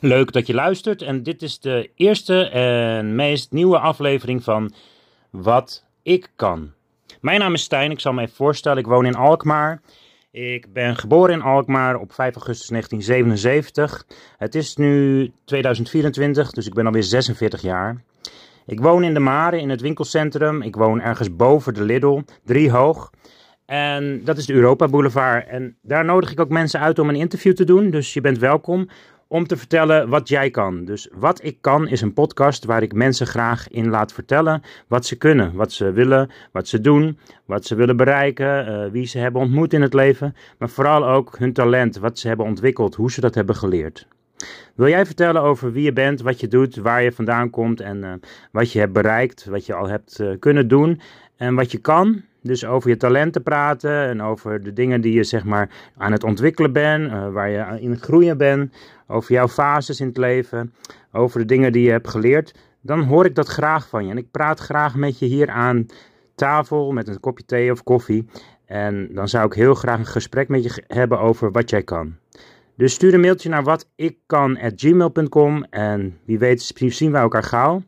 Leuk dat je luistert en dit is de eerste en meest nieuwe aflevering van Wat ik kan. Mijn naam is Stijn, ik zal me even voorstellen. Ik woon in Alkmaar. Ik ben geboren in Alkmaar op 5 augustus 1977. Het is nu 2024, dus ik ben alweer 46 jaar. Ik woon in de Mare in het winkelcentrum. Ik woon ergens boven de Lidl, drie hoog. En dat is de Europa Boulevard. En daar nodig ik ook mensen uit om een interview te doen. Dus je bent welkom om te vertellen wat jij kan. Dus Wat ik kan is een podcast waar ik mensen graag in laat vertellen wat ze kunnen, wat ze willen, wat ze doen, wat ze willen bereiken, uh, wie ze hebben ontmoet in het leven, maar vooral ook hun talent, wat ze hebben ontwikkeld, hoe ze dat hebben geleerd. Wil jij vertellen over wie je bent, wat je doet, waar je vandaan komt en uh, wat je hebt bereikt, wat je al hebt uh, kunnen doen en wat je kan? Dus over je talenten praten en over de dingen die je zeg maar aan het ontwikkelen bent, uh, waar je in groeien bent, over jouw fases in het leven, over de dingen die je hebt geleerd, dan hoor ik dat graag van je. En ik praat graag met je hier aan tafel met een kopje thee of koffie. En dan zou ik heel graag een gesprek met je hebben over wat jij kan. Dus stuur een mailtje naar watikkan.gmail.com en wie weet zien we elkaar gauw.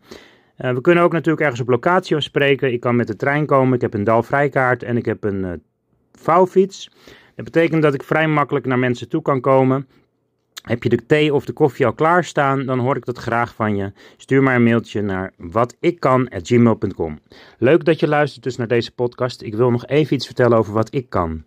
Uh, we kunnen ook natuurlijk ergens op locatie afspreken. Ik kan met de trein komen, ik heb een dalvrijkaart en ik heb een uh, vouwfiets. Dat betekent dat ik vrij makkelijk naar mensen toe kan komen. Heb je de thee of de koffie al klaarstaan, dan hoor ik dat graag van je. Stuur maar een mailtje naar watikkan.gmail.com. Leuk dat je luistert dus naar deze podcast. Ik wil nog even iets vertellen over wat ik kan.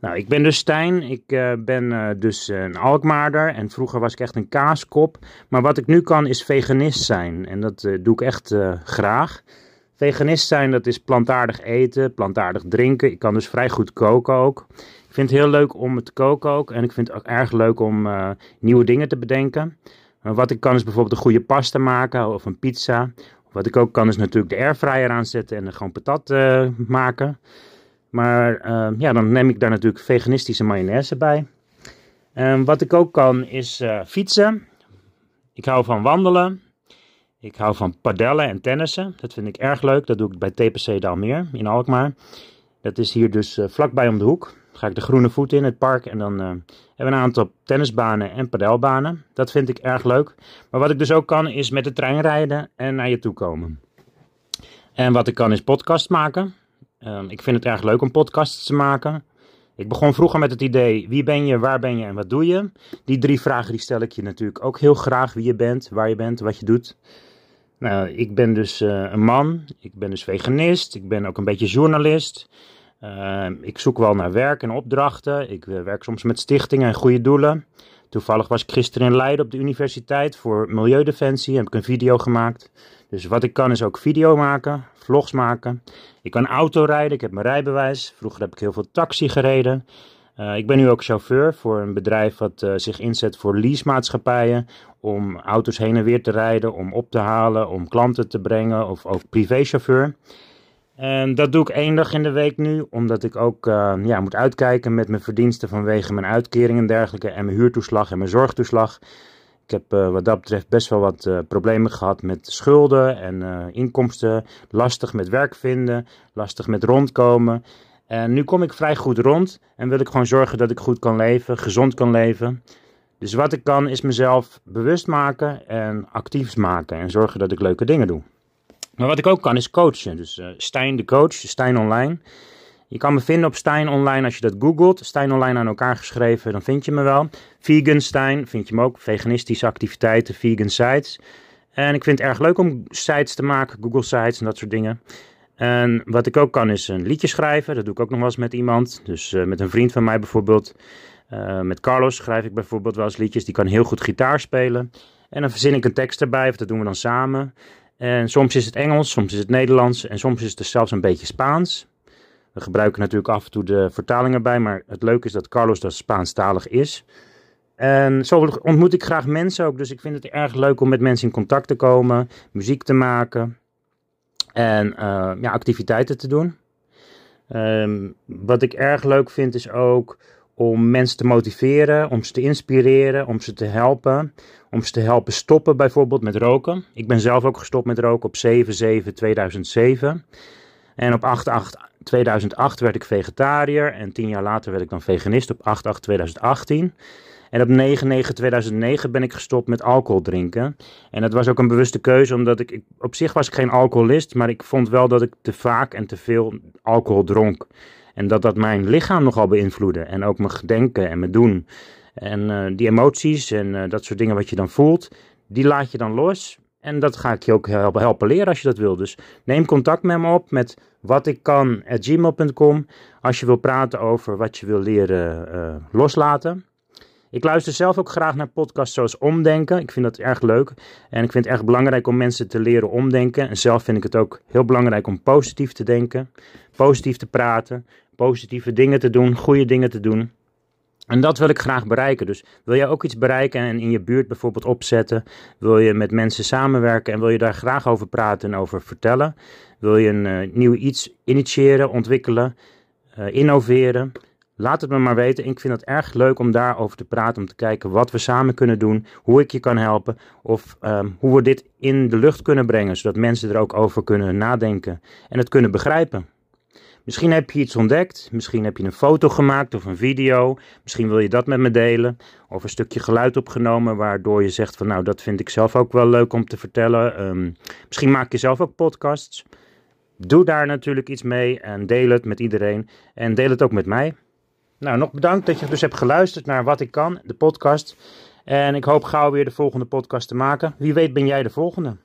Nou, ik ben dus Stijn. Ik uh, ben uh, dus een Alkmaarder. En vroeger was ik echt een kaaskop. Maar wat ik nu kan is veganist zijn. En dat doe ik echt graag. Veganist zijn, dat is plantaardig eten, plantaardig drinken. Ik kan dus vrij goed koken ook. Ik vind het heel leuk om te koken ook. En ik vind het ook erg leuk om nieuwe dingen te bedenken. wat ik kan is bijvoorbeeld een goede pasta maken of een pizza. Wat ik ook kan is natuurlijk de airfryer aanzetten en gewoon patat maken. Maar uh, ja, dan neem ik daar natuurlijk veganistische mayonaise bij. En wat ik ook kan is uh, fietsen. Ik hou van wandelen. Ik hou van padellen en tennissen. Dat vind ik erg leuk. Dat doe ik bij TPC Dalmeer in Alkmaar. Dat is hier dus uh, vlakbij om de hoek. Ga ik de groene voet in het park en dan hebben we een aantal tennisbanen en padelbanen. Dat vind ik erg leuk. Maar wat ik dus ook kan is met de trein rijden en naar je toe komen. En wat ik kan is podcast maken. Um, ik vind het erg leuk om podcasts te maken. Ik begon vroeger met het idee: wie ben je, waar ben je en wat doe je? Die drie vragen die stel ik je natuurlijk ook heel graag: wie je bent, waar je bent, wat je doet. Nou, ik ben dus uh, een man, ik ben dus veganist, ik ben ook een beetje journalist. Uh, ik zoek wel naar werk en opdrachten. Ik uh, werk soms met stichtingen en goede doelen. Toevallig was ik gisteren in Leiden op de universiteit voor Milieudefensie. Heb ik een video gemaakt. Dus wat ik kan is ook video maken, vlogs maken. Ik kan auto rijden, ik heb mijn rijbewijs. Vroeger heb ik heel veel taxi gereden. Uh, ik ben nu ook chauffeur voor een bedrijf wat uh, zich inzet voor leasemaatschappijen. Om auto's heen en weer te rijden, om op te halen, om klanten te brengen of ook privéchauffeur. En dat doe ik één dag in de week nu, omdat ik ook uh, ja, moet uitkijken met mijn verdiensten vanwege mijn uitkering en dergelijke. En mijn huurtoeslag en mijn zorgtoeslag. Ik heb uh, wat dat betreft best wel wat uh, problemen gehad met schulden en inkomsten. Lastig met werk vinden, lastig met rondkomen. En nu kom ik vrij goed rond en wil ik gewoon zorgen dat ik goed kan leven, gezond kan leven. Dus wat ik kan is mezelf bewust maken en actief maken en zorgen dat ik leuke dingen doe. Maar wat ik ook kan is coachen. Dus Stijn de coach, Stijn online. Je kan me vinden op Stijn Online als je dat googelt. Stijn Online aan elkaar geschreven, dan vind je me wel. Vegan Stijn vind je me ook. Veganistische activiteiten, vegan sites. En ik vind het erg leuk om sites te maken, Google sites en dat soort dingen. En wat ik ook kan is een liedje schrijven. Dat doe ik ook nog wel eens met iemand. Dus uh, met een vriend van mij bijvoorbeeld. Uh, met Carlos schrijf ik bijvoorbeeld wel eens liedjes. Die kan heel goed gitaar spelen. En dan verzin ik een tekst erbij, of dat doen we dan samen. En soms is het Engels, soms is het Nederlands en soms is het dus zelfs een beetje Spaans. We gebruiken natuurlijk af en toe de vertalingen bij, maar het leuke is dat Carlos dat Spaanstalig is. En zo ontmoet ik graag mensen ook, dus ik vind het erg leuk om met mensen in contact te komen, muziek te maken en uh, ja, activiteiten te doen. Um, wat ik erg leuk vind is ook om mensen te motiveren, om ze te inspireren, om ze te helpen. Om ze te helpen stoppen bijvoorbeeld met roken. Ik ben zelf ook gestopt met roken op 7-7-2007. En op 8-8 2008 werd ik vegetariër en tien jaar later werd ik dan veganist op 8-8-2018. En op 9-9-2009 ben ik gestopt met alcohol drinken. En dat was ook een bewuste keuze, omdat ik, op zich was ik geen alcoholist, maar ik vond wel dat ik te vaak en te veel alcohol dronk. En dat dat mijn lichaam nogal beïnvloedde. En ook mijn denken en mijn doen. En uh, die emoties en uh, dat soort dingen wat je dan voelt, die laat je dan los. En dat ga ik je ook helpen, helpen leren als je dat wil. Dus neem contact met me op met wat ik kan gmail.com als je wil praten over wat je wil leren uh, loslaten. Ik luister zelf ook graag naar podcasts zoals Omdenken. Ik vind dat erg leuk. En ik vind het erg belangrijk om mensen te leren omdenken. En zelf vind ik het ook heel belangrijk om positief te denken. Positief te praten. Positieve dingen te doen. Goede dingen te doen. En dat wil ik graag bereiken. Dus wil jij ook iets bereiken en in je buurt bijvoorbeeld opzetten? Wil je met mensen samenwerken en wil je daar graag over praten en over vertellen? Wil je een uh, nieuw iets initiëren, ontwikkelen, uh, innoveren? Laat het me maar weten. Ik vind het erg leuk om daarover te praten, om te kijken wat we samen kunnen doen, hoe ik je kan helpen of um, hoe we dit in de lucht kunnen brengen, zodat mensen er ook over kunnen nadenken en het kunnen begrijpen. Misschien heb je iets ontdekt, misschien heb je een foto gemaakt of een video, misschien wil je dat met me delen, of een stukje geluid opgenomen waardoor je zegt van nou dat vind ik zelf ook wel leuk om te vertellen. Um, misschien maak je zelf ook podcasts. Doe daar natuurlijk iets mee en deel het met iedereen en deel het ook met mij. Nou, nog bedankt dat je dus hebt geluisterd naar Wat ik kan, de podcast. En ik hoop gauw weer de volgende podcast te maken. Wie weet ben jij de volgende.